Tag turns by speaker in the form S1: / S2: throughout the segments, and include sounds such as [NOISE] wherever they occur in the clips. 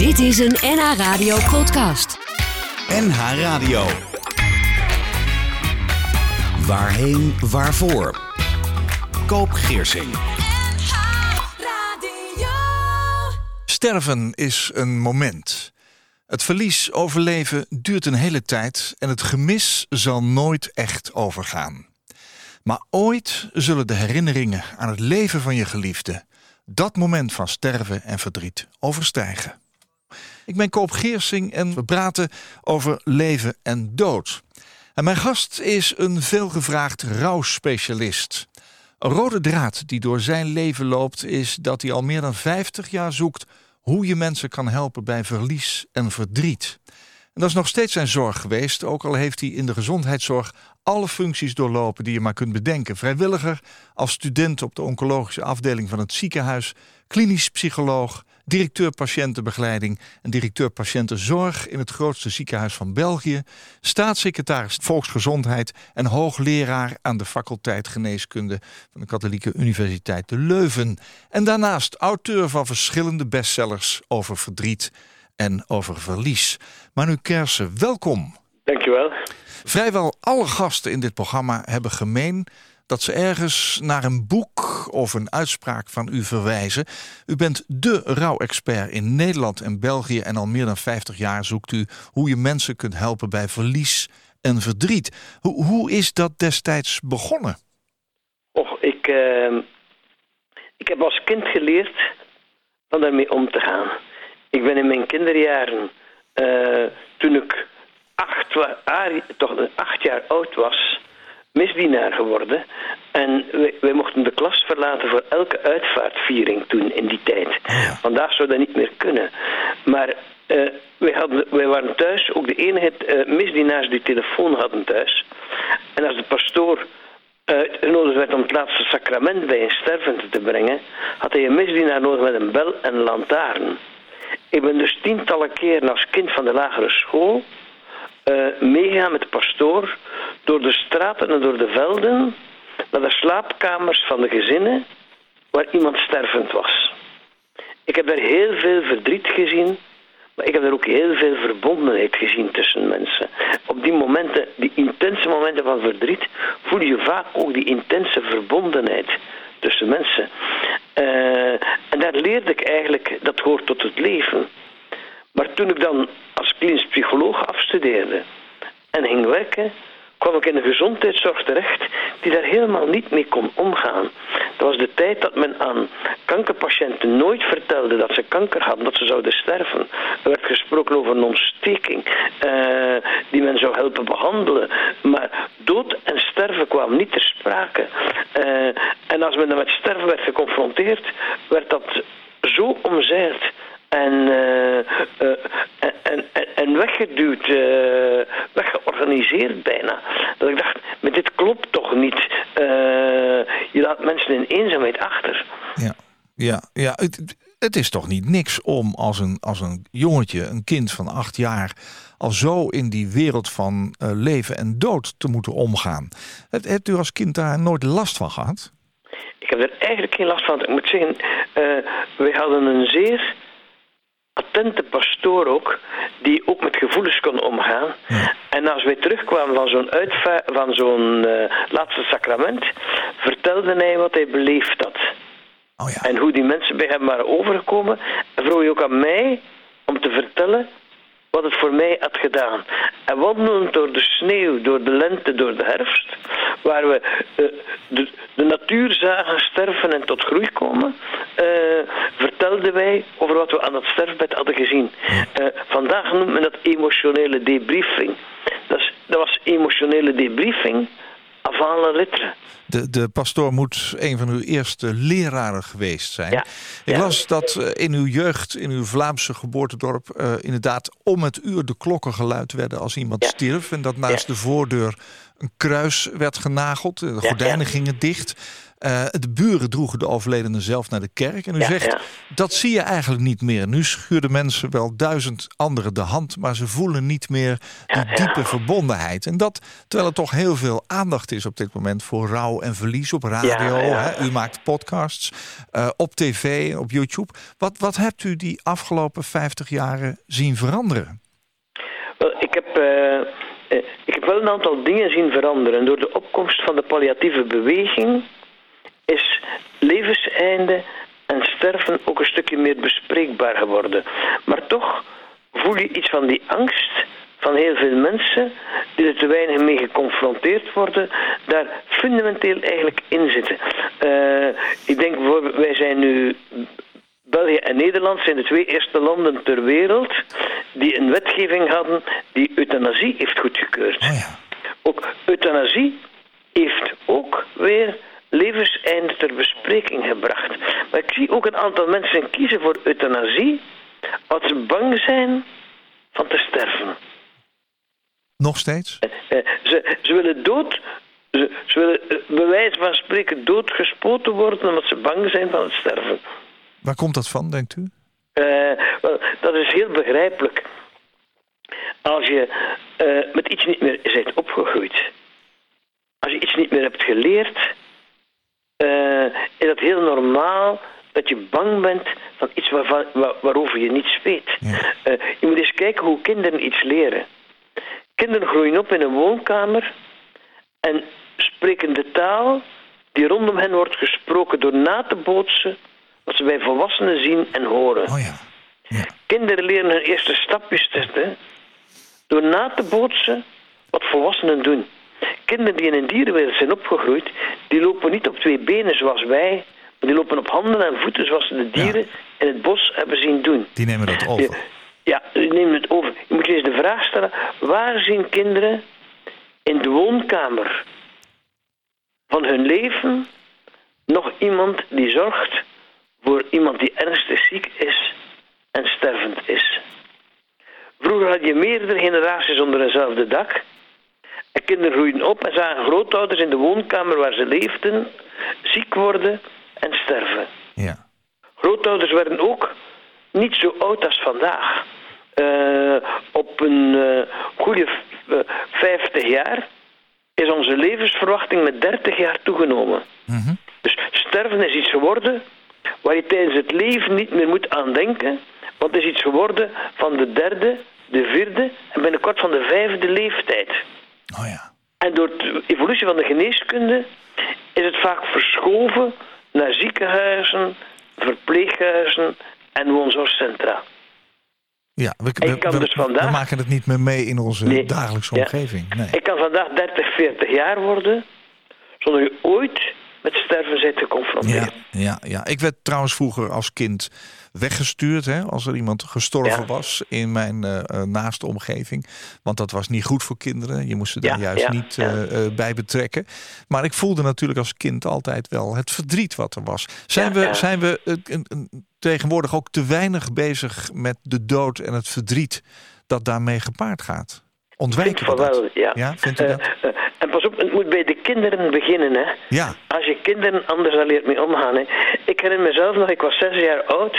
S1: Dit is een NH Radio podcast.
S2: NH Radio. Waarheen, waarvoor? Koop Geersing.
S3: Sterven is een moment. Het verlies overleven duurt een hele tijd en het gemis zal nooit echt overgaan. Maar ooit zullen de herinneringen aan het leven van je geliefde dat moment van sterven en verdriet overstijgen. Ik ben Koop Geersing en we praten over leven en dood. En mijn gast is een veelgevraagd rouwspecialist. Een rode draad die door zijn leven loopt is dat hij al meer dan 50 jaar zoekt hoe je mensen kan helpen bij verlies en verdriet. En dat is nog steeds zijn zorg geweest, ook al heeft hij in de gezondheidszorg alle functies doorlopen die je maar kunt bedenken. Vrijwilliger, als student op de oncologische afdeling van het ziekenhuis, klinisch psycholoog, directeur patiëntenbegeleiding en directeur patiëntenzorg in het grootste ziekenhuis van België, staatssecretaris Volksgezondheid en hoogleraar aan de faculteit Geneeskunde van de Katholieke Universiteit de Leuven. En daarnaast auteur van verschillende bestsellers over verdriet en over verlies. Manu Kersen, welkom.
S4: Dankjewel.
S3: Vrijwel alle gasten in dit programma hebben gemeen dat ze ergens naar een boek of een uitspraak van u verwijzen. U bent de rouwexpert in Nederland en België en al meer dan 50 jaar zoekt u hoe je mensen kunt helpen bij verlies en verdriet. Hoe, hoe is dat destijds begonnen?
S4: Och, ik, uh, ik heb als kind geleerd om daarmee om te gaan. Ik ben in mijn kinderjaren, uh, toen ik acht, toch acht jaar oud was, misdienaar geworden. En wij, wij, mochten de klas verlaten voor elke uitvaartviering toen in die tijd. Vandaag zou dat niet meer kunnen. Maar uh, wij, hadden, wij waren thuis ook de enige uh, misdienaars die telefoon hadden thuis. En als de pastoor uitgenodigd werd om het laatste sacrament bij een stervende te brengen, had hij een misdienaar nodig met een bel en een lantaarn. Ik ben dus tientallen keren als kind van de lagere school uh, meegaan met de pastoor door de straten en door de velden naar de slaapkamers van de gezinnen waar iemand stervend was. Ik heb daar heel veel verdriet gezien, maar ik heb daar ook heel veel verbondenheid gezien tussen mensen. Op die momenten, die intense momenten van verdriet, voel je vaak ook die intense verbondenheid tussen mensen. Uh, en daar leerde ik eigenlijk, dat hoort tot het leven. Maar toen ik dan als klinisch psycholoog afstudeerde en ging werken, kwam ik in een gezondheidszorg terecht die daar helemaal niet mee kon omgaan. Dat was de tijd dat men aan kankerpatiënten nooit vertelde dat ze kanker hadden, dat ze zouden sterven. Er werd gesproken over een ontsteking uh, die men zou helpen behandelen. Maar dood en sterven kwamen niet ter sprake. Uh, en als men dan met sterven werd geconfronteerd, werd dat zo omzeild en, uh, uh, en, en, en, weggeduwd, uh, weggeorganiseerd bijna. Dat ik dacht, maar dit klopt toch niet. je laat mensen in eenzaamheid achter.
S3: Ja, ja, ja. Het, het is toch niet niks om als een, als een jongetje, een kind van acht jaar, al zo in die wereld van leven en dood te moeten omgaan. Hebt, hebt u als kind daar nooit last van gehad?
S4: Ik heb er eigenlijk geen last van. Ik moet zeggen, we hadden een zeer attente pastoor ook, die ook met gevoelens kon omgaan. En als wij terugkwamen van zo'n van zo'n uh, laatste sacrament, vertelde hij wat hij beleefd had.
S3: Oh ja.
S4: En hoe die mensen bij hem waren overgekomen. En vroeg hij ook aan mij om te vertellen wat het voor mij had gedaan. En wandelend door de sneeuw, door de lente, door de herfst, waar we uh, de, de, natuur zagen sterven en tot groei komen, uh, vertelden wij over wat we aan het sterfbed hadden gezien. Uh, vandaag noemt men dat emotionele debriefing. Dat, is, dat was emotionele debriefing avant la lettre.
S3: De, de pastoor moet een van uw eerste leraren geweest zijn.
S4: Ja.
S3: Ik
S4: Ja.
S3: las dat eh, in uw jeugd, in uw Vlaamse geboortedorp... eh, inderdaad om het uur de klokken geluid werden als iemand
S4: Ja.
S3: stierf... en dat naast de voordeur een kruis werd genageld. De gordijnen gingen dicht. Eh, de buren droegen de overledene zelf naar de kerk. En u
S4: Ja,
S3: zegt,
S4: ja.
S3: dat zie je eigenlijk niet meer. Nu schuren mensen wel duizend anderen de hand, maar ze voelen niet meer die
S4: Ja,
S3: diepe verbondenheid. En dat terwijl er toch heel veel aandacht is op dit moment voor rouw en verlies op radio. Hè? U maakt podcasts eh, op tv, op YouTube. Wat, wat hebt u die afgelopen 50 jaren zien veranderen?
S4: Wel, ik heb, eh, ik heb wel een aantal dingen zien veranderen. Door de opkomst van de palliatieve beweging is levenseinde en sterven ook een stukje meer bespreekbaar geworden. Maar toch voel je iets van die angst van heel veel mensen die er te weinig mee geconfronteerd worden, daar fundamenteel eigenlijk in zitten. Eh, ik denk bijvoorbeeld, wij zijn nu België en Nederland zijn de twee eerste landen ter wereld die een wetgeving hadden die euthanasie heeft goedgekeurd.
S3: Oh ja.
S4: Ook euthanasie heeft ook weer levenseinde ter bespreking gebracht. Maar ik zie ook een aantal mensen kiezen voor euthanasie als ze bang zijn van te sterven.
S3: Nog steeds?
S4: Eh, eh, Ze, ze willen dood, ze, ze willen eh, bij wijze van spreken doodgespoten worden omdat ze bang zijn van het sterven.
S3: Waar komt dat van, denkt u?
S4: Wel, dat is heel begrijpelijk. Als je met iets niet meer bent opgegroeid, als je iets niet meer hebt geleerd, eh, is dat heel normaal dat je bang bent van iets waarvan, waarover je niets weet.
S3: Ja.
S4: Eh, je moet eens kijken hoe kinderen iets leren. Kinderen groeien op in een woonkamer en spreken de taal die rondom hen wordt gesproken door na te bootsen wat ze bij volwassenen zien en horen.
S3: Oh ja. ja.
S4: Kinderen leren hun eerste stapjes zetten door na te bootsen wat volwassenen doen. Kinderen die in een dierenwereld zijn opgegroeid, die lopen niet op twee benen zoals wij, maar die lopen op handen en voeten zoals ze de dieren in het bos hebben zien doen.
S3: Die nemen dat over.
S4: Ja, die nemen het over. Je moet je eens de vraag stellen, waar zien kinderen in de woonkamer van hun leven nog iemand die zorgt voor iemand die ernstig ziek is en stervend is? Vroeger had je meerdere generaties onder eenzelfde dak. En kinderen groeiden op en zagen grootouders in de woonkamer waar ze leefden ziek worden en sterven.
S3: Ja.
S4: Grootouders werden ook niet zo oud als vandaag. Eh, op een eh, goede v- eh, 50 jaar is onze levensverwachting met 30 jaar toegenomen.
S3: Mhm.
S4: Dus sterven is iets geworden waar je tijdens het leven niet meer moet aan denken, want het is iets geworden van de derde, de vierde en binnenkort van de vijfde leeftijd.
S3: Oh ja.
S4: En door de evolutie van de geneeskunde is het vaak verschoven naar ziekenhuizen, verpleeghuizen en woonzorgcentra.
S3: Ja, we,
S4: dus vandaag-
S3: we maken het niet meer mee in onze
S4: Nee.
S3: dagelijkse omgeving. Nee.
S4: Ik kan vandaag 30, 40 jaar worden zonder je ooit met sterven bent geconfronteerd.
S3: Ja, ja, ja. Ik werd trouwens vroeger als kind weggestuurd hè, als er iemand gestorven
S4: Ja.
S3: was in mijn eh, naaste omgeving. Want dat was niet goed voor kinderen. Je moest ze daar
S4: Ja,
S3: juist
S4: ja,
S3: niet eh, bij betrekken. Maar ik voelde natuurlijk als kind altijd wel het verdriet wat er was. Zijn we, zijn we tegenwoordig ook te weinig bezig met de dood en het verdriet dat daarmee gepaard gaat? Ontwijken
S4: van wel, ja.
S3: Ja, vindt u
S4: Eh,
S3: dat?
S4: eh, en pas op, het moet bij de kinderen beginnen, hè.
S3: Ja,
S4: Als je kinderen anders leert mee omgaan. Hè. Ik herinner mezelf nog, ik was zes jaar oud.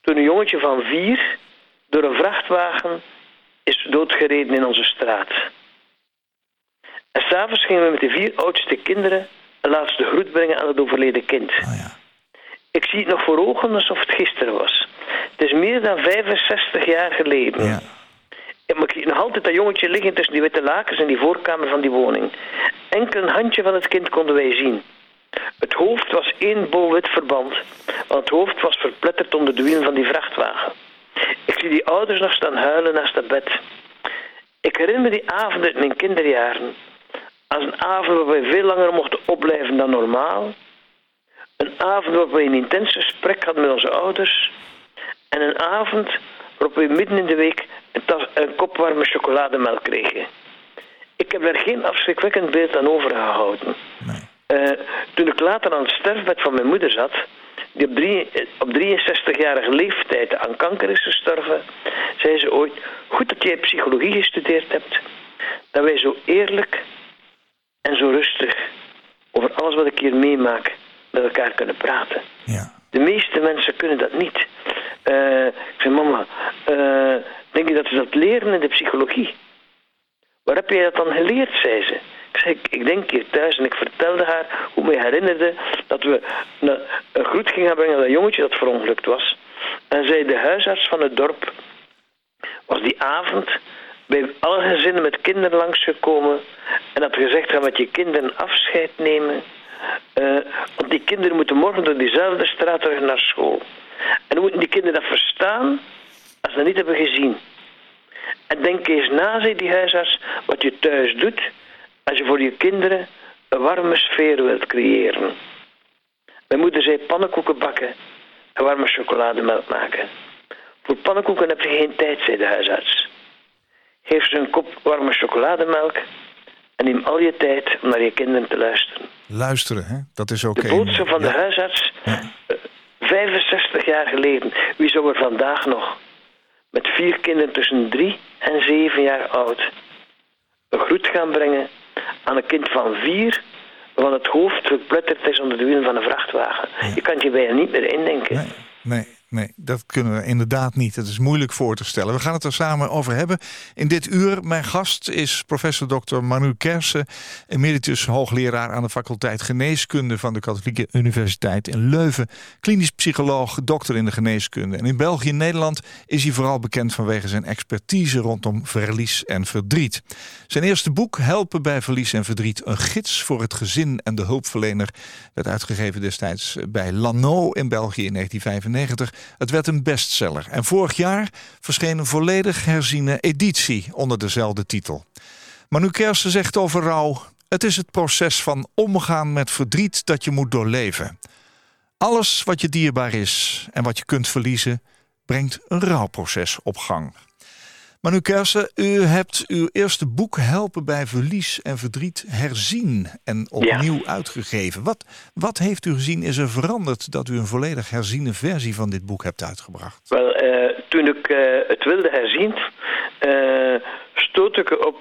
S4: Toen een jongetje van vier door een vrachtwagen is doodgereden in onze straat. En s'avonds gingen we met de vier oudste kinderen een laatste groet brengen aan het overleden kind.
S3: oh ja.
S4: Ik zie het nog voor ogen alsof het gisteren was. Het is meer dan 65 jaar geleden.
S3: ja.
S4: Maar ik zie nog altijd dat jongetje liggen tussen die witte lakens in die voorkamer van die woning. Enkel een handje van het kind konden wij zien. Het hoofd was één bol wit verband, want het hoofd was verpletterd onder de wielen van die vrachtwagen. Ik zie die ouders nog staan huilen naast het bed. Ik herinner me die avond uit mijn kinderjaren als een avond waar wij veel langer mochten opblijven dan normaal. Een avond waarop wij een intens gesprek hadden met onze ouders. En een avond waarop we midden in de week een, tas, een kop warme chocolademelk kregen. Ik heb daar geen afschrikwekkend beeld aan overgehouden.
S3: Nee.
S4: Eh, toen ik later aan het sterfbed van mijn moeder zat, die op, drie, eh, op 63-jarige leeftijd aan kanker is gestorven, zei ze ooit: Goed dat jij psychologie gestudeerd hebt, dat wij zo eerlijk en zo rustig over alles wat ik hier meemaak met elkaar kunnen praten.
S3: Ja.
S4: De meeste mensen kunnen dat niet. Ik zei, mama, uh, denk je dat ze dat leren in de psychologie? Waar heb jij dat dan geleerd, zei ze. Ik zei, ik, denk hier thuis en ik vertelde haar hoe me herinnerde dat we een groet gingen brengen aan dat jongetje dat verongelukt was. En zei de huisarts van het dorp was die avond bij alle gezinnen met kinderen langsgekomen en had gezegd: ga met je kinderen afscheid nemen. Uh, want die kinderen moeten morgen door diezelfde straat terug naar school. En moeten die kinderen dat verstaan als ze dat niet hebben gezien. En denk eens na, zei die huisarts, wat je thuis doet als je voor je kinderen een warme sfeer wilt creëren. Mijn moeder zei pannenkoeken bakken en warme chocolademelk maken. Voor pannenkoeken heb je geen tijd, zei de huisarts. Geef ze een kop warme chocolademelk en neem al je tijd om naar je kinderen te luisteren.
S3: Luisteren, hè? dat is oké.
S4: De boodschap van de huisarts, ja. 65 eh, jaar geleden. Wie zou er vandaag nog met vier kinderen tussen drie en zeven jaar oud een groet gaan brengen aan een kind van vier waarvan het hoofd verpletterd is onder de wielen van een vrachtwagen. Je kan je bijna niet meer indenken.
S3: Nee, nee. Nee, dat kunnen we inderdaad niet. Het is moeilijk voor te stellen. We gaan het er samen over hebben. In dit uur, mijn gast is professor Dr. Manu Kersen... emeritus hoogleraar aan de faculteit Geneeskunde... van de Katholieke Universiteit in Leuven. Klinisch psycholoog, dokter in de geneeskunde. En in België en Nederland is hij vooral bekend... vanwege zijn expertise rondom verlies en verdriet. Zijn eerste boek, Helpen bij verlies en verdriet... een gids voor het gezin en de hulpverlener... werd uitgegeven destijds bij Lano in België in 1995... Het werd een bestseller en vorig jaar verscheen een volledig herziene editie onder dezelfde titel. Manu Kersen zegt over rouw: Het is het proces van omgaan met verdriet dat je moet doorleven. Alles wat je dierbaar is en wat je kunt verliezen, brengt een rouwproces op gang. Manu Kersen, u hebt uw eerste boek Helpen bij Verlies en Verdriet herzien en opnieuw uitgegeven. Wat, wat heeft u gezien is er veranderd dat u een volledig herziene versie van dit boek hebt uitgebracht?
S4: Wel, uh, toen ik uh, het wilde herzien, uh, stoot ik op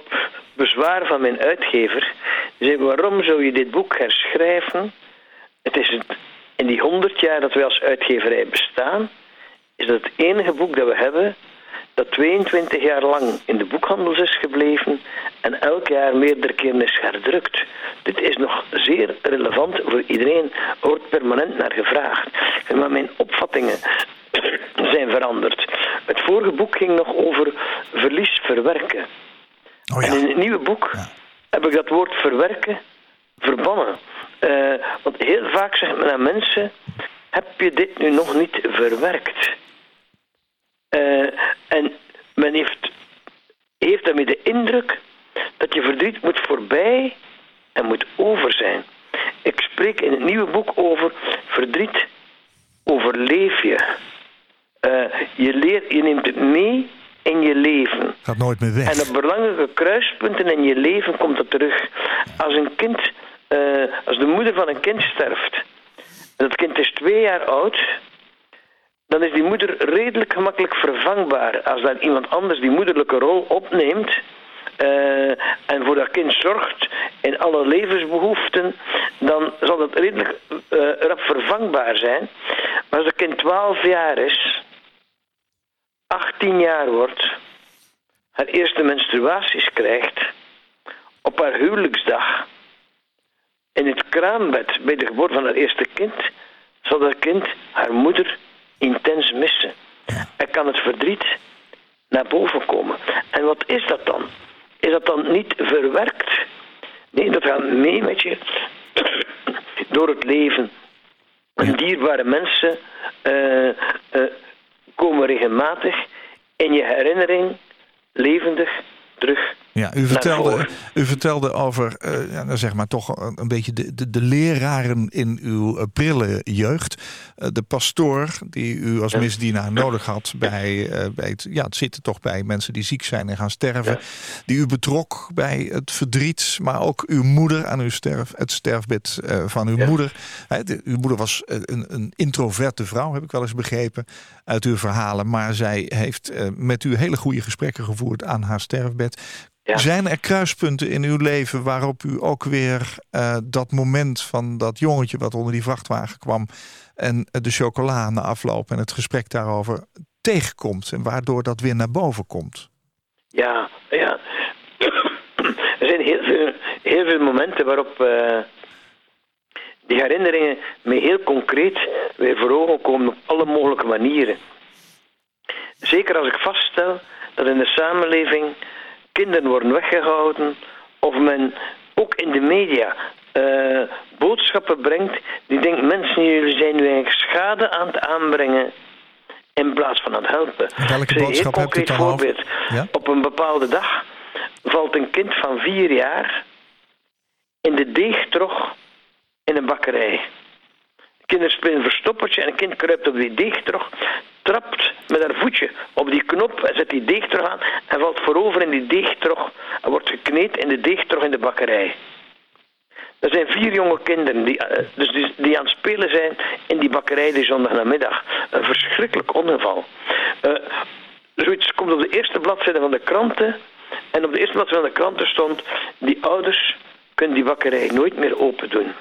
S4: bezwaar van mijn uitgever. Die zei, waarom zou je dit boek herschrijven? Het is in die honderd jaar dat wij als uitgeverij bestaan, is dat het enige boek dat we hebben dat 22 jaar lang in de boekhandels is gebleven en elk jaar meerdere keren is herdrukt. Dit is nog zeer relevant voor iedereen. Er wordt permanent naar gevraagd. Maar mijn opvattingen [CLEARS THROAT] zijn veranderd. Het vorige boek ging nog over verlies verwerken.
S3: Oh ja.
S4: En in het nieuwe boek heb ik dat woord verwerken verbannen. Uh, want heel vaak zegt men aan mensen: heb je dit nu nog niet verwerkt? Uh, en men heeft, heeft daarmee de indruk dat je verdriet moet voorbij en moet over zijn. Ik spreek in het nieuwe boek over verdriet overleef je. Uh, je, leert, je neemt het mee in je leven.
S3: Gaat nooit meer weg.
S4: En op belangrijke kruispunten in je leven komt het terug. Als een kind, uh, als de moeder van een kind sterft, en dat kind is twee jaar oud, dan is die moeder redelijk gemakkelijk vervangbaar. Als dan iemand anders die moederlijke rol opneemt uh, en voor dat kind zorgt in alle levensbehoeften, dan zal dat redelijk uh, vervangbaar zijn. Maar als het kind 12 jaar is, 18 jaar wordt, haar eerste menstruaties krijgt, op haar huwelijksdag, in het kraambed bij de geboorte van haar eerste kind, zal dat kind haar moeder intens missen. En kan het verdriet naar boven komen. En wat is dat dan? Is dat dan niet verwerkt? Nee, dat gaat mee met je [COUGHS] door het leven. En dierbare mensen uh, uh, komen regelmatig in je herinnering levendig terug
S3: ja, u vertelde, u vertelde over, uh, ja, nou zeg maar toch een beetje de, de, de leraren in uw uh, prille jeugd. Uh, de pastoor die u als misdienaar [CLEARS THROAT] nodig had bij, bij het, ja, het zitten toch bij mensen die ziek zijn en gaan sterven. Die u betrok bij het verdriet, maar ook uw moeder aan uw sterf, het sterfbed van uw moeder. De, uw moeder was een, een introverte vrouw, heb ik wel eens begrepen uit uw verhalen. Maar zij heeft met u hele goede gesprekken gevoerd aan haar sterfbed
S4: Ja.
S3: Zijn er kruispunten in uw leven waarop u ook weer uh, dat moment van dat jongetje wat onder die vrachtwagen kwam en de chocola na afloop en het gesprek daarover tegenkomt en waardoor dat weer naar boven komt?
S4: Ja, ja. [CLEARS THROAT] Er zijn heel veel, heel veel momenten waarop uh, die herinneringen me heel concreet weer voor ogen komen op alle mogelijke manieren. Zeker als ik vaststel dat in de samenleving kinderen worden weggehouden of men ook in de media uh, boodschappen brengt die denkt mensen jullie zijn nu eigenlijk schade aan het aanbrengen in plaats van aan het helpen.
S3: Welke boodschap hebt u dan
S4: voorbeeld.
S3: Ja?
S4: Op een bepaalde dag valt een kind van vier jaar in de deegtrog in een bakkerij. De kinderen spelen verstoppertje en een kind kruipt op die deegtrog, trapt met haar voetje op die knop en zet die deegtrog aan en valt voorover in die deegtrog en wordt gekneed in de deegtrog in de bakkerij. Er zijn vier jonge kinderen die, uh, dus die, die, aan het spelen zijn in die bakkerij die zondagnamiddag. Een verschrikkelijk ongeval. Uh, zoiets komt op de eerste bladzijde van de kranten. En op de eerste bladzijde van de kranten stond... die ouders kunnen die bakkerij nooit meer open doen.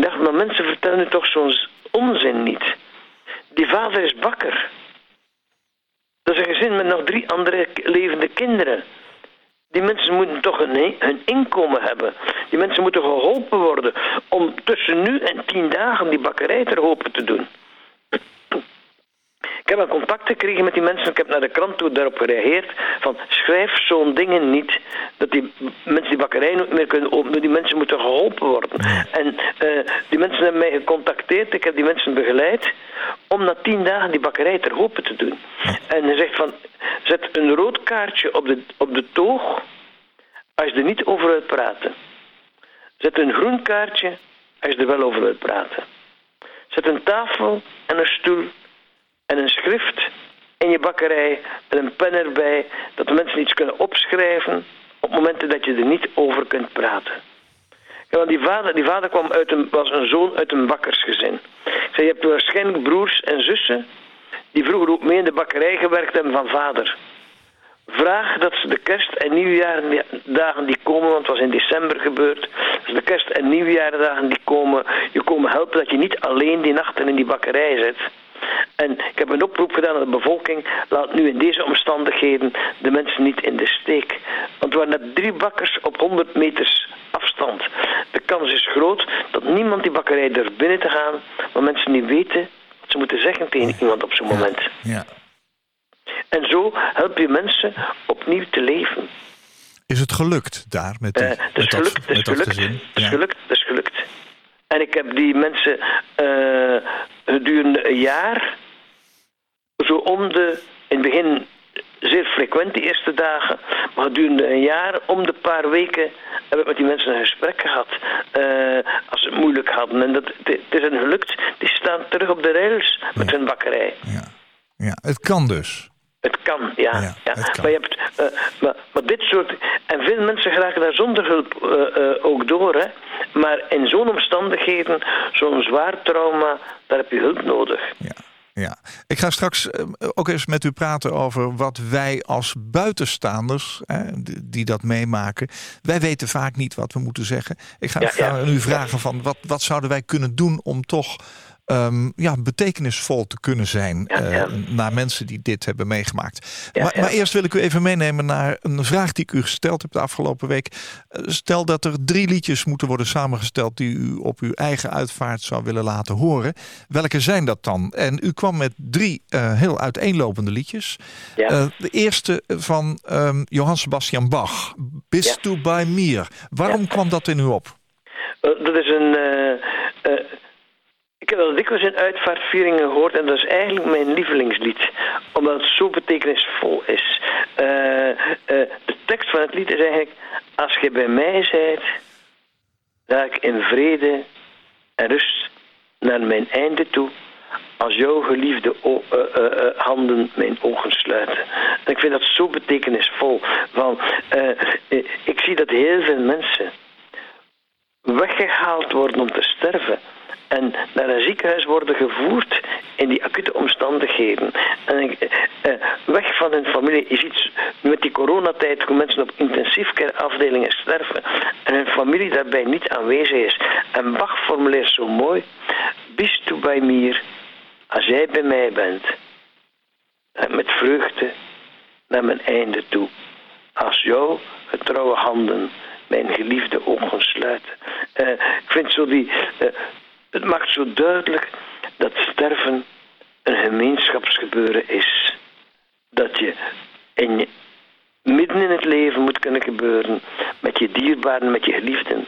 S4: Dacht, maar mensen vertellen nu toch zo'n onzin niet. Die vader is bakker. Dat is een gezin met nog drie andere levende kinderen. Die mensen moeten toch hun, hun inkomen hebben. Die mensen moeten geholpen worden om tussen nu en tien dagen die bakkerij ter open te doen. Ik heb een contact gekregen met die mensen. Ik heb naar de krant toe daarop gereageerd. Van schrijf zo'n dingen niet. Dat die mensen die bakkerij niet meer kunnen openen. Die mensen moeten geholpen worden. En uh, die mensen hebben mij gecontacteerd. Ik heb die mensen begeleid. Om na tien dagen die bakkerij ter open te doen. En hij zegt van. Zet een rood kaartje op de, op de toog. Als je er niet over wilt praten. Zet een groen kaartje. Als je er wel over wilt praten. Zet een tafel en een stoel en een schrift in je bakkerij met een pen erbij, dat de mensen iets kunnen opschrijven op momenten dat je er niet over kunt praten. Ja, want die vader, die vader kwam uit een, was een zoon uit een bakkersgezin. Ik je hebt waarschijnlijk broers en zussen die vroeger ook mee in de bakkerij gewerkt hebben van vader. Vraag dat ze de kerst- en nieuwjaardagen die komen, want het was in december gebeurd, dus de kerst- en nieuwjaardagen die komen, je komen helpen dat je niet alleen die nachten in die bakkerij zit. En ik heb een oproep gedaan aan de bevolking. Laat nu in deze omstandigheden de mensen niet in de steek. Want er waren net drie bakkers op 100 meters afstand. De kans is groot dat niemand die bakkerij durft binnen te gaan. Maar mensen niet weten wat ze moeten zeggen tegen iemand op zo'n moment.
S3: Ja.
S4: En zo help je mensen opnieuw te leven.
S3: Is het gelukt daar met, die,
S4: Uh, het is gelukt,
S3: dat,
S4: het is gelukt, het is gelukt, het is gelukt. En ik heb die mensen eh, gedurende een jaar, zo om de, in het begin zeer frequent die eerste dagen, maar gedurende een jaar, om de paar weken, heb ik met die mensen een gesprek gehad. eh, als ze het moeilijk hadden. En dat, het is hen gelukt. Die staan terug op de rails met hun bakkerij.
S3: Ja. ja, het kan dus.
S4: Het kan, ja.
S3: Ja,
S4: ja,
S3: het kan.
S4: Maar, je hebt, eh, maar, maar dit soort... En veel mensen geraken daar zonder hulp eh, eh, ook door. Hè. Maar in zo'n omstandigheden, zo'n zwaar trauma, daar heb je hulp nodig.
S3: Ja. Ja, ik ga straks ook eens met u praten over wat wij als buitenstaanders, hè, die- dat meemaken, wij weten vaak niet wat we moeten zeggen. Ik ga,
S4: Ja,
S3: ga
S4: ja.
S3: aan u vragen van wat, wat zouden wij kunnen doen om toch ehm, ja, betekenisvol te kunnen zijn
S4: Ja,
S3: eh, naar mensen die dit hebben meegemaakt.
S4: Ja,
S3: maar, maar eerst wil ik u even meenemen naar een vraag die ik u gesteld heb de afgelopen week. Eh, Stel dat er drie liedjes moeten worden samengesteld die u op uw eigen uitvaart zou willen laten horen. Welke zijn dat dan? En u kwam met drie eh, heel uiteenlopende liedjes. De eerste van ehm, Johann Sebastian Bach, Bist du bei mir. Waarom kwam dat in u op?
S4: Dat is een... ik heb dat dikwijls in uitvaartvieringen gehoord en dat is eigenlijk mijn lievelingslied. Omdat het zo betekenisvol is. Eh, eh, de tekst van het lied is eigenlijk... Als je bij mij zijt, ga ik in vrede en rust naar mijn einde toe. Als jouw geliefde eh, handen mijn ogen sluiten. En ik vind dat zo betekenisvol. Eh, ik zie dat heel veel mensen weggehaald worden om te sterven en naar een ziekenhuis worden gevoerd in die acute omstandigheden. En ik, eh,
S1: weg van hun familie. Je ziet met die coronatijd hoe mensen op intensief sterven en hun familie daarbij niet aanwezig is. En Bach formuleert zo mooi: Bist du bij mir, als jij bij mij bent, met vreugde naar mijn einde toe. Als jouw getrouwe handen mijn geliefde ogen sluiten. Uh, ik vind zo die. Uh, het maakt zo duidelijk dat sterven een gemeenschapsgebeuren is. Dat je in je, midden in het leven moet kunnen gebeuren met je dierbaren, met je geliefden.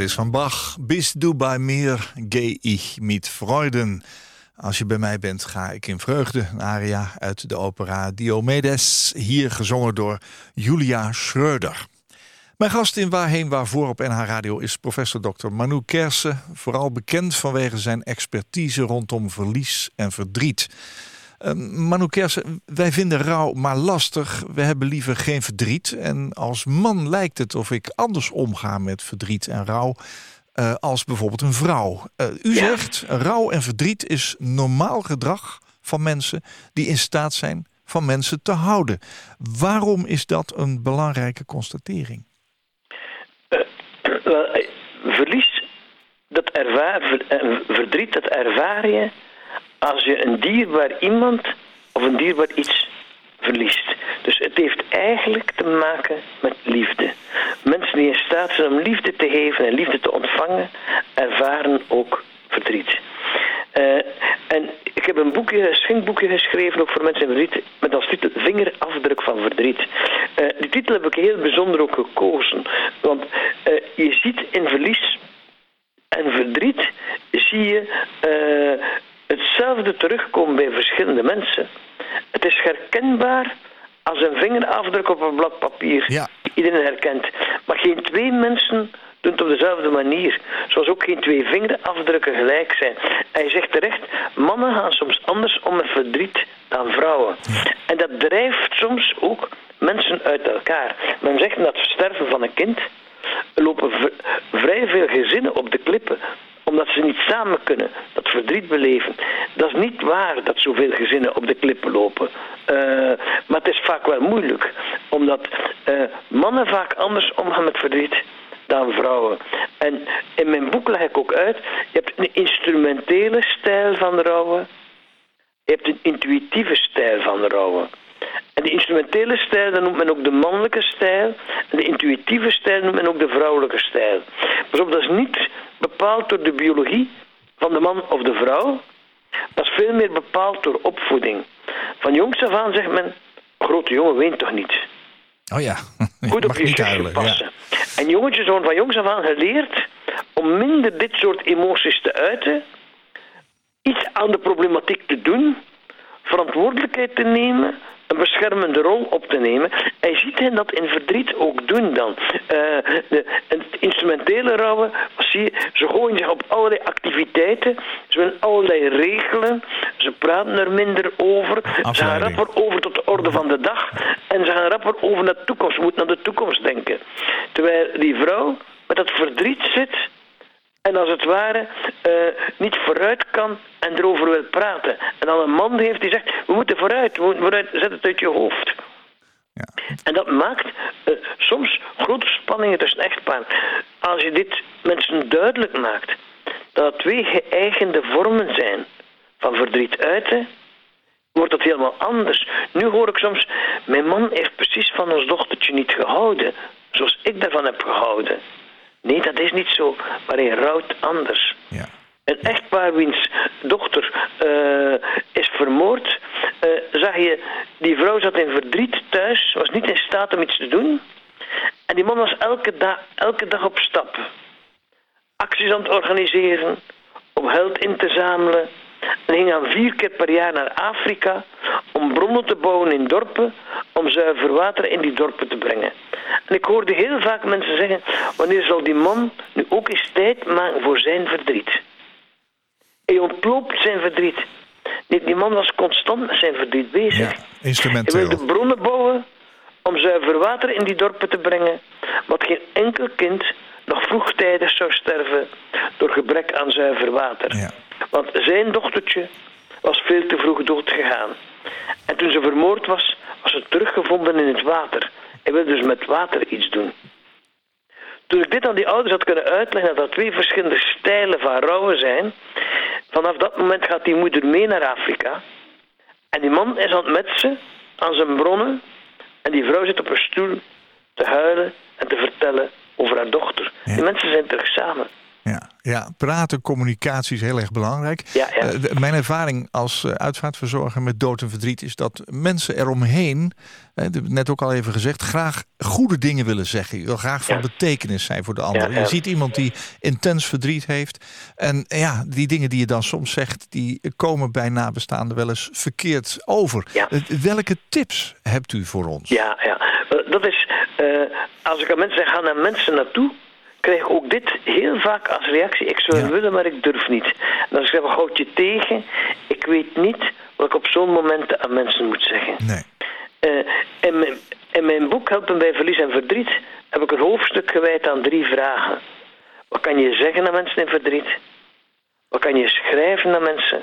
S3: Is van Bach. Bist du bei mir, geh ich mit Freuden. Als je bij mij bent, ga ik in vreugde. Een aria uit de opera Diomedes. Hier gezongen door Julia Schreuder. Mijn gast in Waarheen Waarvoor op NH Radio is professor Dr. Manu Kersen. Vooral bekend vanwege zijn expertise rondom verlies en verdriet. Uh, Manu Kersen, wij vinden rouw maar lastig. We hebben liever geen verdriet. En als man lijkt het of ik anders omga met verdriet en rouw... Uh, als bijvoorbeeld een vrouw. Uh, u ja. zegt, rouw en verdriet is normaal gedrag van mensen... die in staat zijn van mensen te houden. Waarom is dat een belangrijke constatering? [CLEARS THROAT]
S1: verlies, dat ervaar, verdriet, dat ervaar je als je een dierbaar iemand of een dierbaar iets verliest. Dus het heeft eigenlijk te maken met liefde. Mensen die in staat zijn om liefde te geven en liefde te ontvangen, ervaren ook verdriet. Uh, en ik heb een boekje, een schenkboekje geschreven, ook voor mensen in verdriet, met als titel Vingerafdruk van verdriet. Uh, die titel heb ik heel bijzonder ook gekozen, want uh, je ziet in verlies en verdriet, zie je
S4: hetzelfde terugkomen bij verschillende mensen. Het is herkenbaar als een vingerafdruk op een blad papier.
S3: Ja.
S4: Iedereen herkent. Maar geen twee mensen doen het op dezelfde manier. Zoals ook geen twee vingerafdrukken gelijk zijn. Hij zegt terecht, mannen gaan soms anders om met verdriet dan vrouwen. En dat drijft soms ook mensen uit elkaar. Men zegt dat het sterven van een kind lopen vrij veel gezinnen op de klippen omdat ze niet samen kunnen, dat verdriet beleven. Dat is niet waar dat zoveel gezinnen op de klippen lopen. Eh, maar het is vaak wel moeilijk, omdat eh, mannen vaak anders omgaan met verdriet dan vrouwen. En in mijn boek leg ik ook uit, je hebt een instrumentele stijl van rouwen, je hebt een intuïtieve stijl van rouwen. En de instrumentele stijl, dat noemt men ook de mannelijke stijl. En de intuïtieve stijl noemt men ook de vrouwelijke stijl. Pas op, dat is niet bepaald door de biologie van de man of de vrouw. Dat is veel meer bepaald door opvoeding. Van jongs af aan zegt men, grote jongen weent toch niet.
S3: Oh ja, [LAUGHS]
S4: Goed op je zusje
S3: huilen.
S4: passen.
S3: Ja.
S4: En jongetjes worden van jongs af aan geleerd om minder dit soort emoties te uiten, iets aan de problematiek te doen, verantwoordelijkheid te nemen, een beschermende rol op te nemen. En je ziet hen dat in verdriet ook doen dan. Eh, de, het instrumentele rouwen, zie je, ze gooien zich op allerlei activiteiten, ze willen allerlei regelen, ze praten er minder over, ze gaan rapper over tot de orde van de dag en ze gaan rapper over naar de toekomst, ze moeten naar de toekomst denken. Terwijl die vrouw met dat verdriet zit en als het ware eh, niet vooruit kan en erover wil praten. En dan een man heeft die zegt, we moeten vooruit, we moeten vooruit, zet het uit je hoofd.
S3: Ja.
S4: En dat maakt eh, soms grote spanningen tussen echtparen. Als je dit mensen duidelijk maakt, dat het twee geëigende vormen zijn van verdriet uiten, wordt het helemaal anders. Nu hoor ik soms, mijn man heeft precies van ons dochtertje niet gehouden, zoals ik daarvan heb gehouden. Nee, dat is niet zo, maar hij rouwt anders.
S3: Ja.
S4: Een echtpaar wiens dochter eh, is vermoord, eh, zag je, die vrouw zat in verdriet thuis, was niet in staat om iets te doen. En die man was elke, da elke dag op stap. Acties aan het organiseren, om geld in te zamelen. En ging dan vier keer per jaar naar Afrika om bronnen te bouwen in dorpen, om zuiver water in die dorpen te brengen. En ik hoorde heel vaak mensen zeggen, wanneer zal die man nu ook eens tijd maken voor zijn verdriet? Hij ontloopt zijn verdriet. Nee, die man was constant met zijn verdriet bezig.
S3: ja,
S4: Hij
S3: instrumenteel.
S4: wilde bronnen bouwen om zuiver water in die dorpen te brengen, wat geen enkel kind nog vroegtijdig zou sterven door gebrek aan zuiver water.
S3: Ja.
S4: Want zijn dochtertje was veel te vroeg doodgegaan. En toen ze vermoord was, was ze teruggevonden in het water. Hij wilde dus met water iets doen. Toen ik dit aan die ouders had kunnen uitleggen dat er twee verschillende stijlen van rouwen zijn, vanaf dat moment gaat die moeder mee naar Afrika. En die man is aan het metsen aan zijn bronnen. En die vrouw zit op een stoel te huilen en te vertellen over haar dochter. Die mensen zijn terug samen.
S3: Ja, ja, praten, communicatie is heel erg belangrijk.
S4: Ja, ja.
S3: Eh, mijn ervaring als eh, uitvaartverzorger met dood en verdriet is dat mensen eromheen, ik net ook al even gezegd, graag goede dingen willen zeggen. Je wil graag van
S4: Ja.
S3: betekenis zijn voor de ander. Je ziet iemand die intens verdriet heeft. En ja, die dingen die je dan soms zegt, die komen bij nabestaanden wel eens verkeerd over. Welke tips hebt u voor ons?
S4: Ja, ja. Dat is, als ik aan mensen zeg, ga naar mensen naartoe, krijg ik ook dit heel vaak als reactie. Ik zou
S3: Ja.
S4: willen, maar ik durf niet. En dan zeg ik, houd je tegen. Ik weet niet wat ik op zo'n moment aan mensen moet zeggen.
S3: Nee.
S4: Eh, in, mijn, in mijn boek Helpen bij Verlies en Verdriet heb ik een hoofdstuk gewijd aan drie vragen. Wat kan je zeggen aan mensen in verdriet? Wat kan je schrijven aan mensen?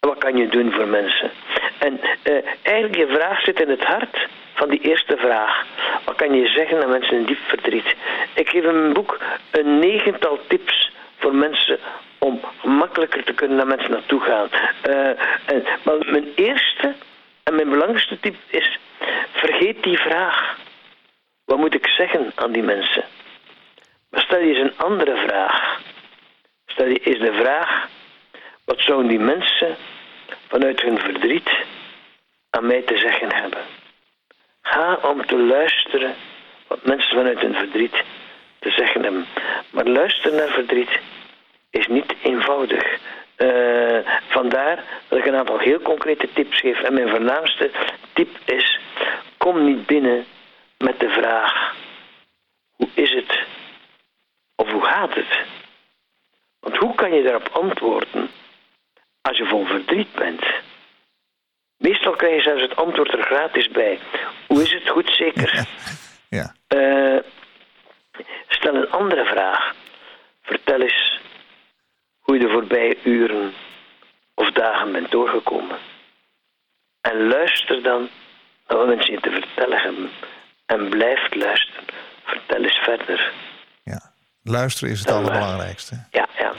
S4: En wat kan je doen voor mensen? En eh, eigenlijk je vraag zit in het hart van die eerste vraag. Wat kan je zeggen aan mensen in diep verdriet? Ik geef in mijn boek een negental tips voor mensen om makkelijker te kunnen naar mensen naartoe gaan. Eh, en, maar mijn eerste en mijn belangrijkste tip is: vergeet die vraag. Wat moet ik zeggen aan die mensen? Maar stel je eens een andere vraag. Stel je eens de vraag: wat zouden die mensen vanuit hun verdriet aan mij te zeggen hebben? Ga om te luisteren wat mensen vanuit hun verdriet te zeggen hebben. Maar luisteren naar verdriet is niet eenvoudig. Eh, vandaar dat ik een aantal heel concrete tips geef. En mijn voornaamste tip is: kom niet binnen met de vraag: hoe is het? Of hoe gaat het? Want hoe kan je daarop antwoorden als je vol verdriet bent? Meestal krijg je zelfs het antwoord er gratis bij. Hoe is het? Goed, zeker.
S3: Ja.
S4: Uh, stel een andere vraag. Vertel eens hoe je de voorbije uren of dagen bent doorgekomen. En luister dan naar wat mensen je te vertellen hebben. En blijf luisteren. Vertel eens verder.
S3: Ja, luisteren is het allerbelangrijkste.
S4: Ja, ja.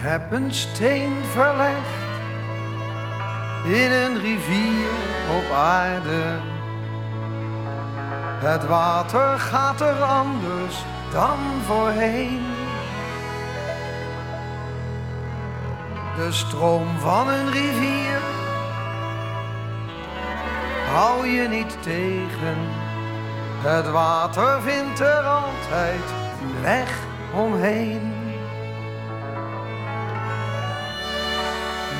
S5: Heb een steen verlegd in een rivier op aarde. Het water gaat er anders dan voorheen. De stroom van een rivier hou je niet tegen. Het water vindt er altijd een weg omheen.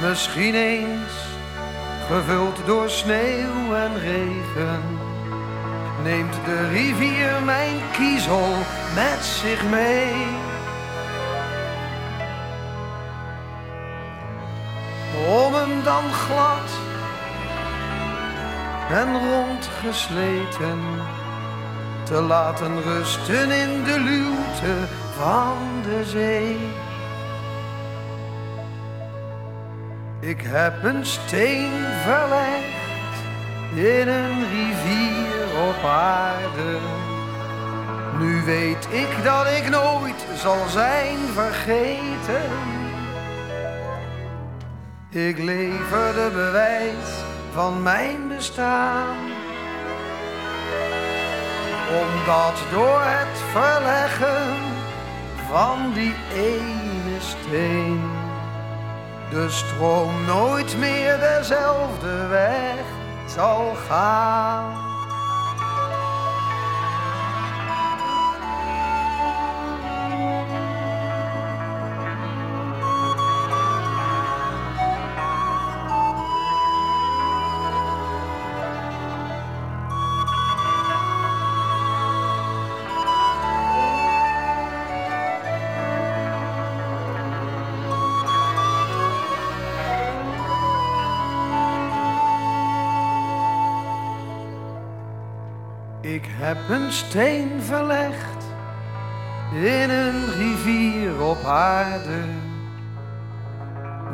S5: Misschien eens gevuld door sneeuw en regen, neemt de rivier mijn kiezel met zich mee. Om hem dan glad en rondgesleten te laten rusten in de luwte van de zee. Ik heb een steen verlegd in een rivier op aarde. Nu weet ik dat ik nooit zal zijn vergeten. Ik lever de bewijs van mijn bestaan. Omdat door het verleggen van die ene steen de stroom nooit meer dezelfde weg zal gaan. Ik heb een steen verlegd in een rivier op aarde.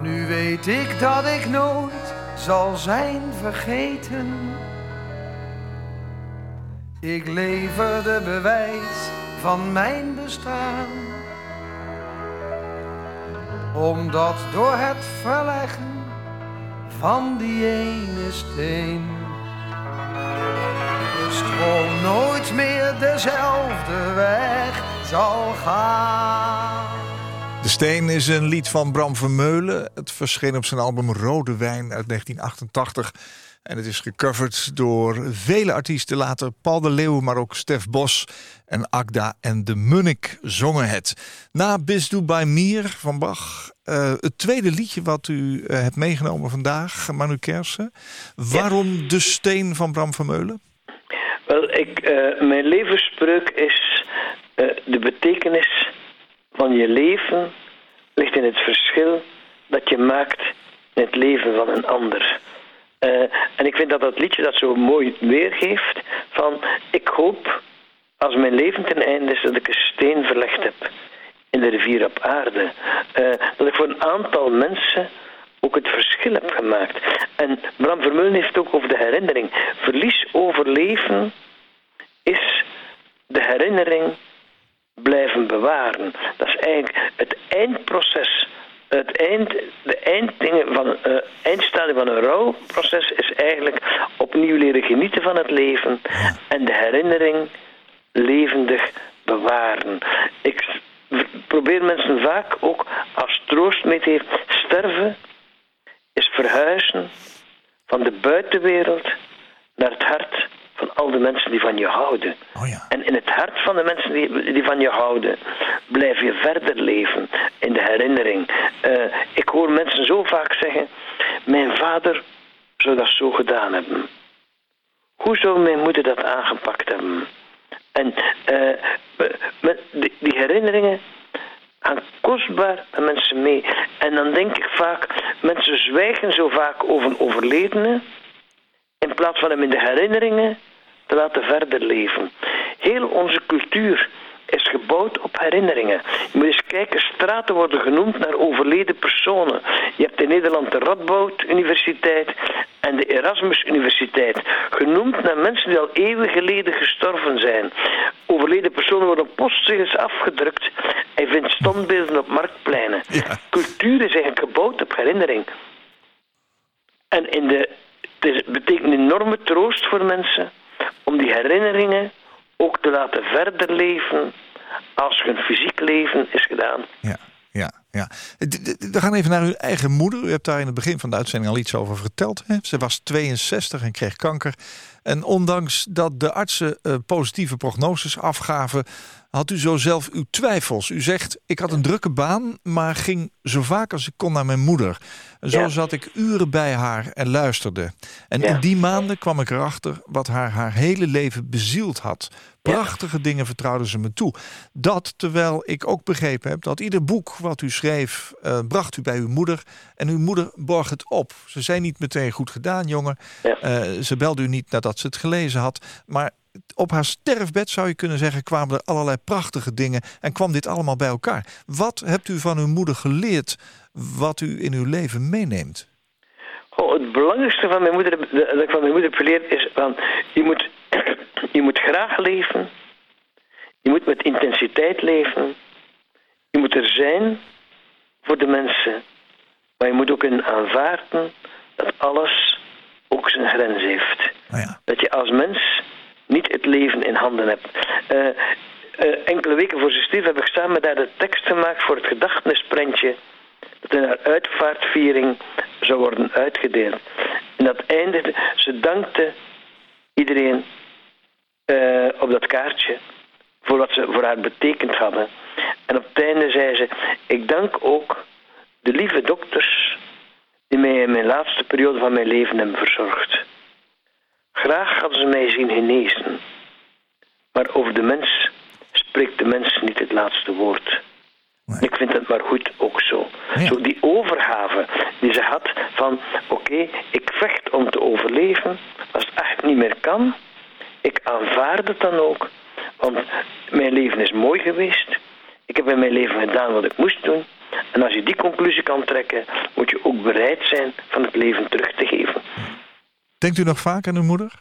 S5: Nu weet ik dat ik nooit zal zijn vergeten. Ik lever de bewijs van mijn bestaan. Omdat door het verleggen van die ene steen stroom nooit meer dezelfde weg zal gaan.
S3: De Steen is een lied van Bram Vermeulen. Het verscheen op zijn album Rode Wijn uit 1988. En het is gecoverd door vele artiesten later. Paul de Leeuw, maar ook Stef Bos en Agda en de Munnik zongen het. Na Bis du bij Mier van Bach. Uh, het tweede liedje wat u uh, hebt meegenomen vandaag, Manu Kersen. Waarom ja. De Steen van Bram Vermeulen?
S4: Wel, ik, uh, mijn levensspreuk is uh, de betekenis van je leven ligt in het verschil dat je maakt in het leven van een ander. Uh, en ik vind dat dat liedje dat zo mooi weergeeft van ik hoop als mijn leven ten einde is dat ik een steen verlegd heb in de rivier op aarde. dat ik voor een aantal mensen ook het verschil heb gemaakt. En Bram Vermeulen heeft ook over de herinnering. Verlies overleven is de herinnering blijven bewaren. Dat is eigenlijk het eindproces het eind, de einddingen van, uh, eindstadium van een rouwproces is eigenlijk opnieuw leren genieten van het leven en de herinnering levendig bewaren. Ik probeer mensen vaak ook als troost mee te geven. Sterven is verhuizen van de buitenwereld naar het hart van al de mensen die van je houden.
S3: Oh ja.
S4: En in het hart van de mensen die, die van je houden, blijf je verder leven in de herinnering. Uh, ik hoor mensen zo vaak zeggen: Mijn vader zou dat zo gedaan hebben. Hoe zou mijn moeder dat aangepakt hebben? En uh, die herinneringen gaan kostbaar mensen mee. En dan denk ik vaak, mensen zwijgen zo vaak over overledene, in plaats van hem in de herinneringen te laten verder leven. Heel onze cultuur is gebouwd op herinneringen. Je moet eens kijken, straten worden genoemd naar overleden personen. Je hebt in Nederland de Radboud Universiteit en de Erasmus Universiteit. Genoemd naar mensen die al eeuwen geleden gestorven zijn. Overleden personen worden op postzegens afgedrukt. Hij vindt standbeelden op marktpleinen. Cultuur is eigenlijk gebouwd op herinnering. En in de, het betekent een enorme troost voor mensen om die herinneringen ook te laten verder leven als hun fysiek leven is gedaan.
S3: Ja, ja, ja. We gaan even naar uw eigen moeder. U hebt daar in het begin van de uitzending al iets over verteld. Hè? Ze was 62 en kreeg kanker. En ondanks dat de artsen uh, positieve prognoses afgaven, had u zo zelf uw twijfels. U zegt, ik had een drukke baan, maar ging zo vaak als ik kon naar mijn moeder. Zo zat ik uren bij haar en luisterde. En in die maanden kwam ik erachter wat haar haar hele leven bezield had. Prachtige dingen vertrouwde ze me toe. Dat terwijl ik ook begrepen heb dat ieder boek wat u schreef, uh, bracht u bij uw moeder. En uw moeder borg het op. Ze zei niet meteen goed gedaan, jongen. Uh, ze belde u niet nadat ze het gelezen had. Maar op haar sterfbed, zou je kunnen zeggen, kwamen er allerlei prachtige dingen en kwam dit allemaal bij elkaar. Wat hebt u van uw moeder geleerd wat u in uw leven meeneemt?
S4: Oh, het belangrijkste van mijn moeder, dat ik van mijn moeder heb geleerd is van je moet, [CLEARS THROAT] je moet graag leven, je moet met intensiteit leven, je moet er zijn voor de mensen, maar je moet ook kunnen aanvaarden dat alles ook zijn grens heeft.
S3: Oh ja.
S4: Dat je als mens niet het leven in handen hebt. Uh, uh, enkele weken voor zijn heb ik samen daar de tekst gemaakt voor het gedachtenisprentje dat in haar uitvaartviering zou worden uitgedeeld. En dat eindigde, ze dankte iedereen uh, op dat kaartje voor wat ze voor haar betekend hadden. En op het einde zei ze, ik dank ook de lieve dokters die mij in mijn laatste periode van mijn leven hebben verzorgd. Graag hadden ze mij zien genezen. Maar over de mens spreekt de mens niet het laatste woord. Ik vind het maar goed ook zo. Zo die overgave die ze had van oké, ik vecht om te overleven. Als het echt niet meer kan, ik aanvaard het dan ook. Want mijn leven is mooi geweest. Ik heb in mijn leven gedaan wat ik moest doen. En als je die conclusie kan trekken, moet je ook bereid zijn van het leven terug te geven.
S3: Denkt u nog vaak aan uw moeder?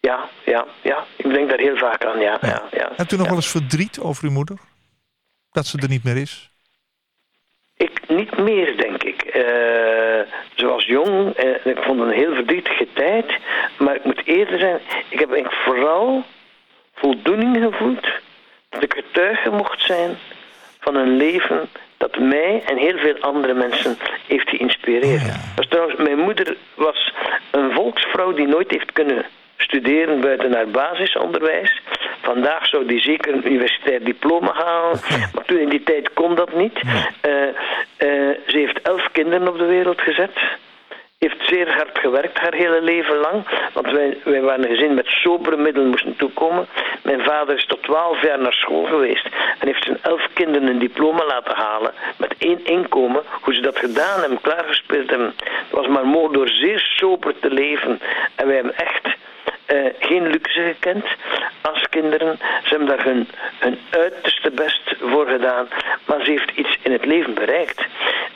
S4: Ja, ja, ja. Ik denk daar heel vaak aan, ja. ja. ja,
S3: Hebt u nog wel eens verdriet over uw moeder? Dat ze er niet meer is?
S4: Ik niet meer, denk ik. Uh, zoals jong, uh, ik vond het een heel verdrietige tijd. Maar ik moet eerder zijn, ik heb vooral voldoening gevoeld dat ik getuige mocht zijn van een leven dat mij en heel veel andere mensen heeft geïnspireerd. Oh trouwens, mijn moeder was een volksvrouw die nooit heeft kunnen studeren buiten haar basisonderwijs. Vandaag zou die zeker een universitair diploma halen, maar toen in die tijd kon dat niet. Uh, uh, ze heeft elf kinderen op de wereld gezet heeft zeer hard gewerkt haar hele leven lang. Want wij, wij waren een gezin met sobere middelen moesten toekomen. Mijn vader is tot twaalf jaar naar school geweest. En heeft zijn elf kinderen een diploma laten halen. Met één inkomen. Hoe ze dat gedaan hebben, klaargespeeld hebben. Het was maar mogelijk door zeer sober te leven. En wij hebben echt uh, geen luxe gekend als kinderen. Ze hebben daar hun, hun uiterste best voor gedaan. Maar ze heeft iets in het leven bereikt.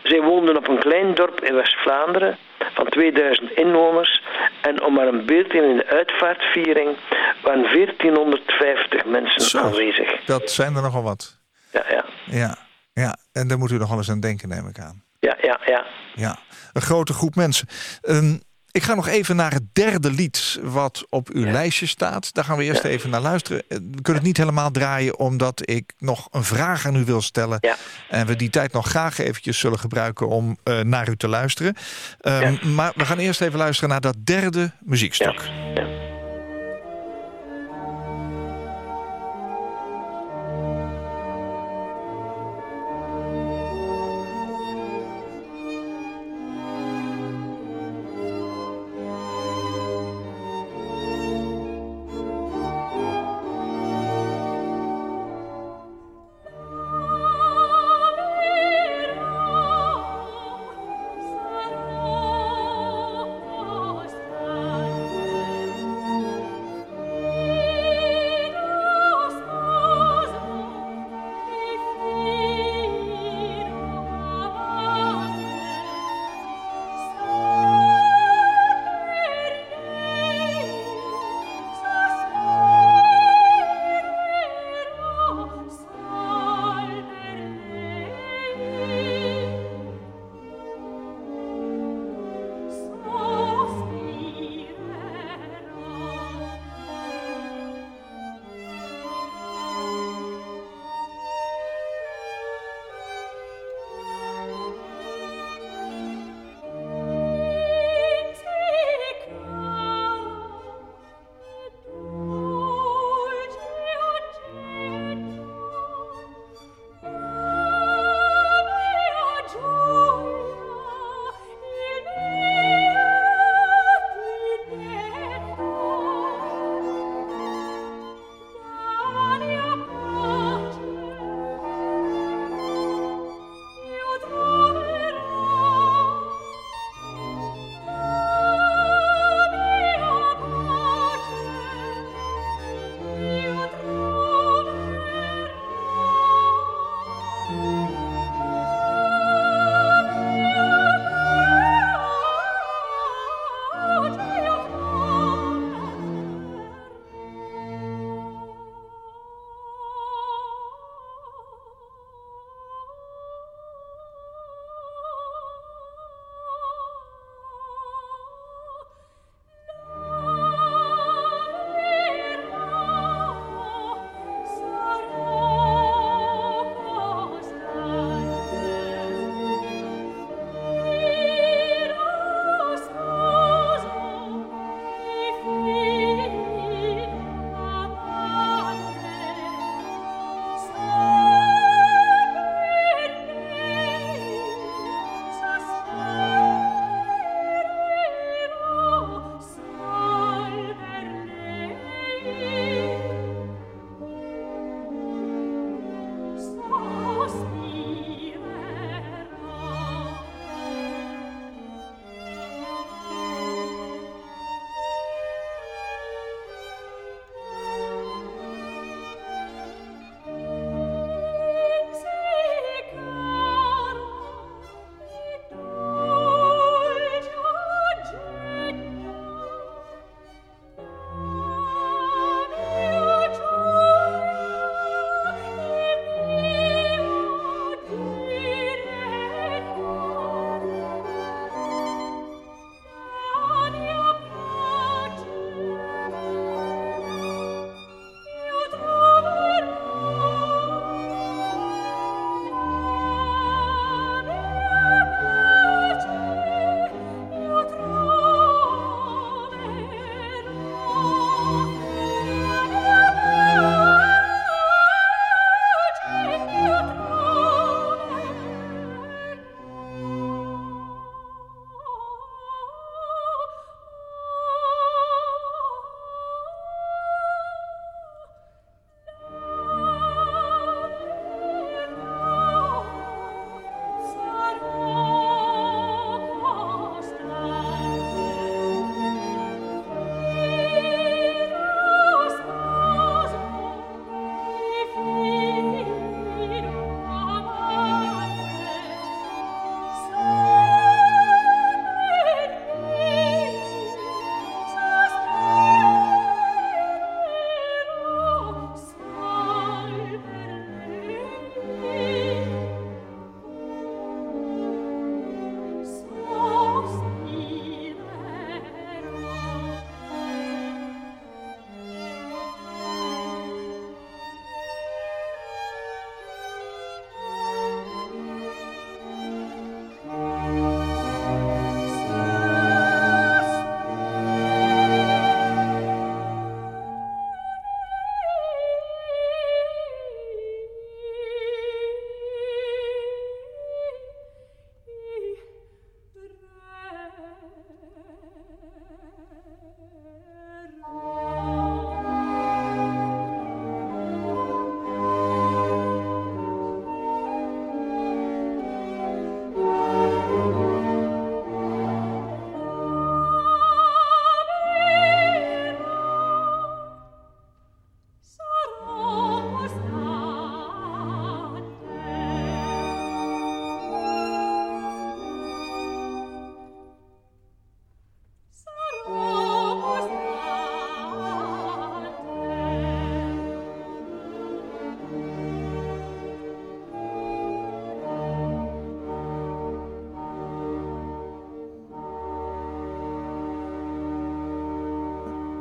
S4: Zij woonden op een klein dorp in West-Vlaanderen van 2000 inwoners. En om maar een beeld in, in de uitvaartviering waren 1450 mensen Zo, aanwezig.
S3: Dat zijn er nogal wat.
S4: Ja, ja.
S3: Ja, ja. en daar moet u nog wel eens aan denken, neem ik aan.
S4: Ja, ja, ja.
S3: Ja, een grote groep mensen. Ik ga nog even naar het derde lied wat op uw
S4: Ja.
S3: lijstje staat. Daar gaan we eerst
S4: Ja.
S3: even naar luisteren. Eh, We kunnen het niet helemaal draaien omdat ik nog een vraag aan u wil stellen. En we die tijd nog graag eventjes zullen gebruiken om eh, naar u te luisteren. Ehm, Maar we gaan eerst even luisteren naar dat derde muziekstuk.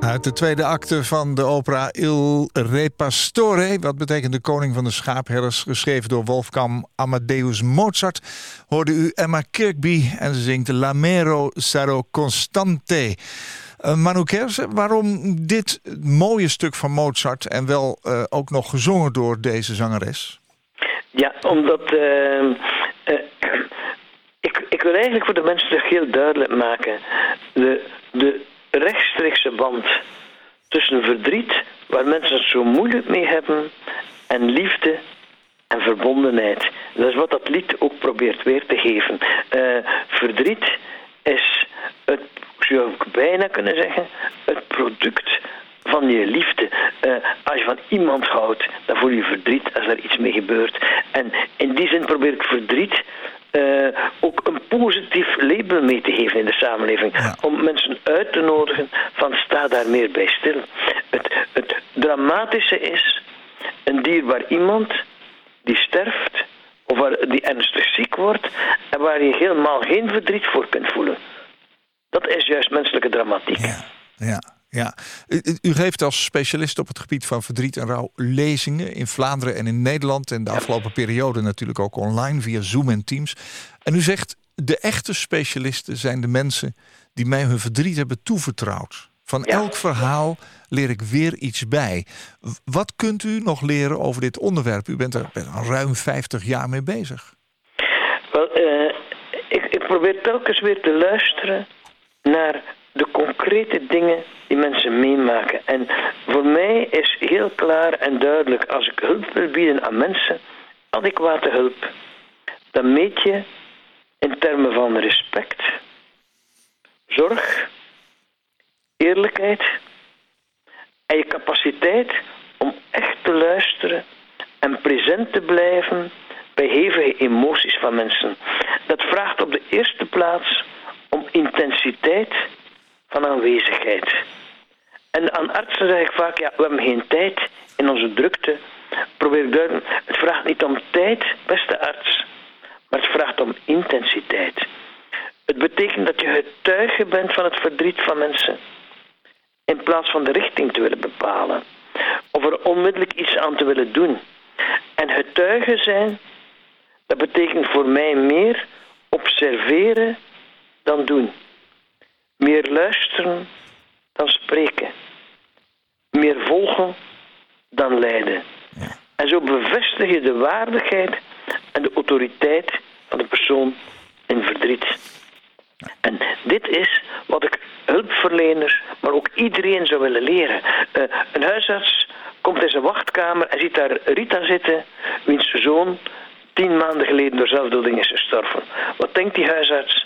S3: Uit de tweede acte van de opera Il Re Pastore, wat betekent de koning van de schaapherders, geschreven door Wolfgang Amadeus Mozart, hoorde u Emma Kirkby en ze zingt Lamero Sarò Constante. Uh, Manu Kersen, waarom dit mooie stuk van Mozart en wel uh, ook nog gezongen door deze zangeres?
S4: Ja, omdat uh, ik, ik wil eigenlijk voor de mensen heel duidelijk maken. De, de rechtstreekse band tussen verdriet, waar mensen het zo moeilijk mee hebben, en liefde en verbondenheid. Dat is wat dat lied ook probeert weer te geven. Uh, verdriet is het, zou ik bijna kunnen zeggen, het product van je liefde. Uh, als je van iemand houdt, dan voel je verdriet als er iets mee gebeurt. En in die zin probeer ik verdriet uh, ook een positief label mee te geven in de samenleving. Om mensen uit te nodigen van sta daar meer bij stil. Het, het dramatische is een dierbaar iemand die sterft of waar, die ernstig ziek wordt en waar je helemaal geen verdriet voor kunt voelen. Dat is juist menselijke dramatiek.
S3: Ja, ja. Ja, u, geeft als specialist op het gebied van verdriet en rouw lezingen in Vlaanderen en in Nederland. En de afgelopen periode natuurlijk ook online via Zoom en Teams. En u zegt, de echte specialisten zijn de mensen die mij hun verdriet hebben toevertrouwd. Van elk verhaal leer ik weer iets bij. Wat kunt u nog leren over dit onderwerp? U bent er al ruim 50 jaar mee bezig.
S4: Wel, uh, ik, ik probeer telkens weer te luisteren naar de concrete dingen die mensen meemaken. En voor mij is heel klaar en duidelijk, als ik hulp wil bieden aan mensen, adequate hulp, dan meet je in termen van respect, zorg, eerlijkheid en je capaciteit om echt te luisteren en present te blijven bij hevige emoties van mensen. Dat vraagt op de eerste plaats om intensiteit van aanwezigheid. En aan artsen zeg ik vaak, ja, we hebben geen tijd in onze drukte. Probeer duidelijk, het vraagt niet om tijd, beste arts, maar het vraagt om intensiteit. Het betekent dat je getuige bent van het verdriet van mensen, in plaats van de richting te willen bepalen, of er onmiddellijk iets aan te willen doen. En getuige zijn, dat betekent voor mij meer observeren dan doen. Meer luisteren dan spreken. Meer volgen dan leiden. Ja. En zo bevestig je de waardigheid en de autoriteit van de persoon in verdriet. En dit is wat ik hulpverleners, maar ook iedereen zou willen leren. Uh, een huisarts komt in zijn wachtkamer en ziet daar Rita zitten, wiens zoon tien maanden geleden door zelfdoding is gestorven. Wat denkt die huisarts?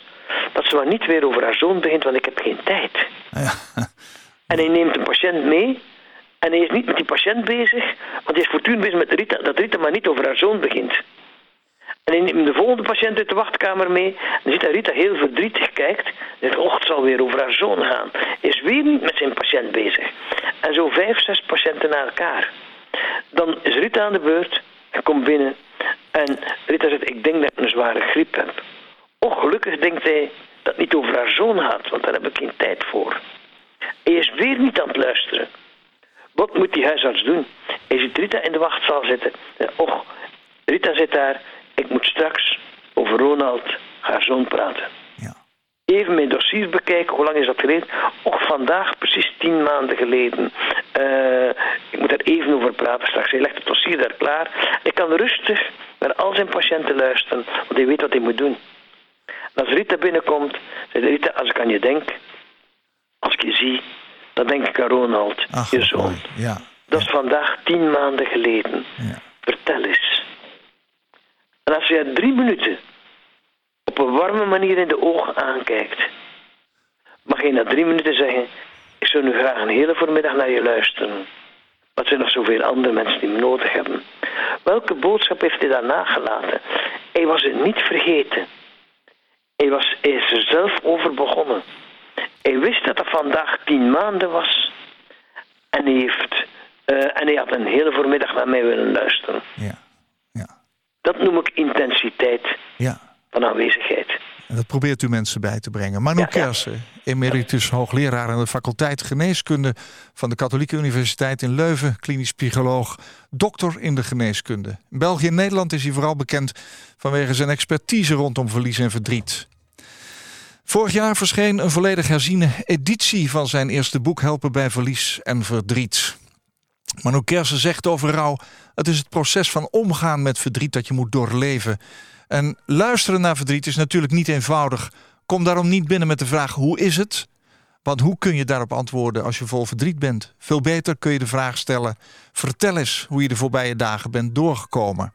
S4: Dat ze maar niet weer over haar zoon begint, want ik heb geen tijd. Ja. En hij neemt een patiënt mee en hij is niet met die patiënt bezig, want hij is voortdurend bezig met Rita, dat Rita maar niet over haar zoon begint. En hij neemt de volgende patiënt uit de wachtkamer mee. En dan ziet dat Rita heel verdrietig kijkt. En zegt, het zal weer over haar zoon gaan. Is weer niet met zijn patiënt bezig. En zo vijf, zes patiënten na elkaar. Dan is Rita aan de beurt en komt binnen. En Rita zegt, ik denk dat ik een zware griep heb. Oh, gelukkig denkt hij dat niet over haar zoon gaat, want daar heb ik geen tijd voor. Hij is weer niet aan het luisteren. Wat moet die huisarts doen? Hij ziet Rita in de wachtzaal zitten. Och, Rita zit daar. Ik moet straks over Ronald, haar zoon, praten. Ja. Even mijn dossier bekijken. Hoe lang is dat geleden? Och, vandaag precies tien maanden geleden. Uh, ik moet daar even over praten straks. Hij legt het dossier daar klaar. Ik kan rustig naar al zijn patiënten luisteren, want hij weet wat hij moet doen. Als Rita binnenkomt, zegt Rita, als ik aan je denk, als ik je zie, dan denk ik aan Ronald, Ach, je zoon. Ja, dat is vandaag tien maanden geleden. Ja. Vertel eens. En als je drie minuten op een warme manier in de ogen aankijkt, mag je na drie minuten zeggen, ik zou nu graag een hele voormiddag naar je luisteren. Wat zijn nog zoveel andere mensen die me nodig hebben? Welke boodschap heeft hij daar nagelaten? Hij was het niet vergeten. Hij, was, hij is er zelf over begonnen. Hij wist dat het vandaag tien maanden was. En hij, heeft, uh, en hij had een hele voormiddag naar mij willen luisteren. Ja. ja. Dat noem ik intensiteit ja. van aanwezigheid.
S3: En dat probeert u mensen bij te brengen. Manu
S4: Ja.
S3: Kersen, emeritus hoogleraar aan de faculteit geneeskunde van de Katholieke Universiteit in Leuven, klinisch psycholoog, dokter in de geneeskunde. In België en Nederland is hij vooral bekend vanwege zijn expertise rondom verlies en verdriet. Vorig jaar verscheen een volledig herziene editie van zijn eerste boek Helpen bij verlies en verdriet. Manu Kersen zegt over rouw: het is het proces van omgaan met verdriet dat je moet doorleven. En luisteren naar verdriet is natuurlijk niet eenvoudig. Kom daarom niet binnen met de vraag: hoe is het? Want hoe kun je daarop antwoorden als je vol verdriet bent? Veel beter kun je de vraag stellen: vertel eens hoe je de voorbije dagen bent doorgekomen.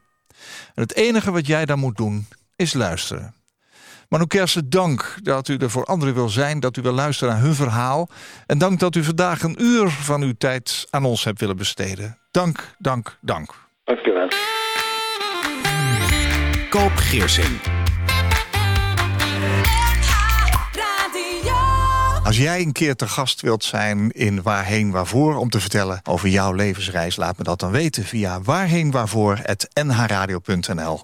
S3: En het enige wat jij dan moet doen is luisteren. Manu Kersen, dank dat u er voor anderen wil zijn, dat u wil luisteren naar hun verhaal. En dank dat u vandaag een uur van uw tijd aan ons hebt willen besteden. Dank, dank, dank.
S4: Dank u wel.
S2: Koop Geersing.
S3: Als jij een keer te gast wilt zijn in Waarheen Waarvoor om te vertellen over jouw levensreis, laat me dat dan weten via waarheenwaarvoor.nhradio.nl.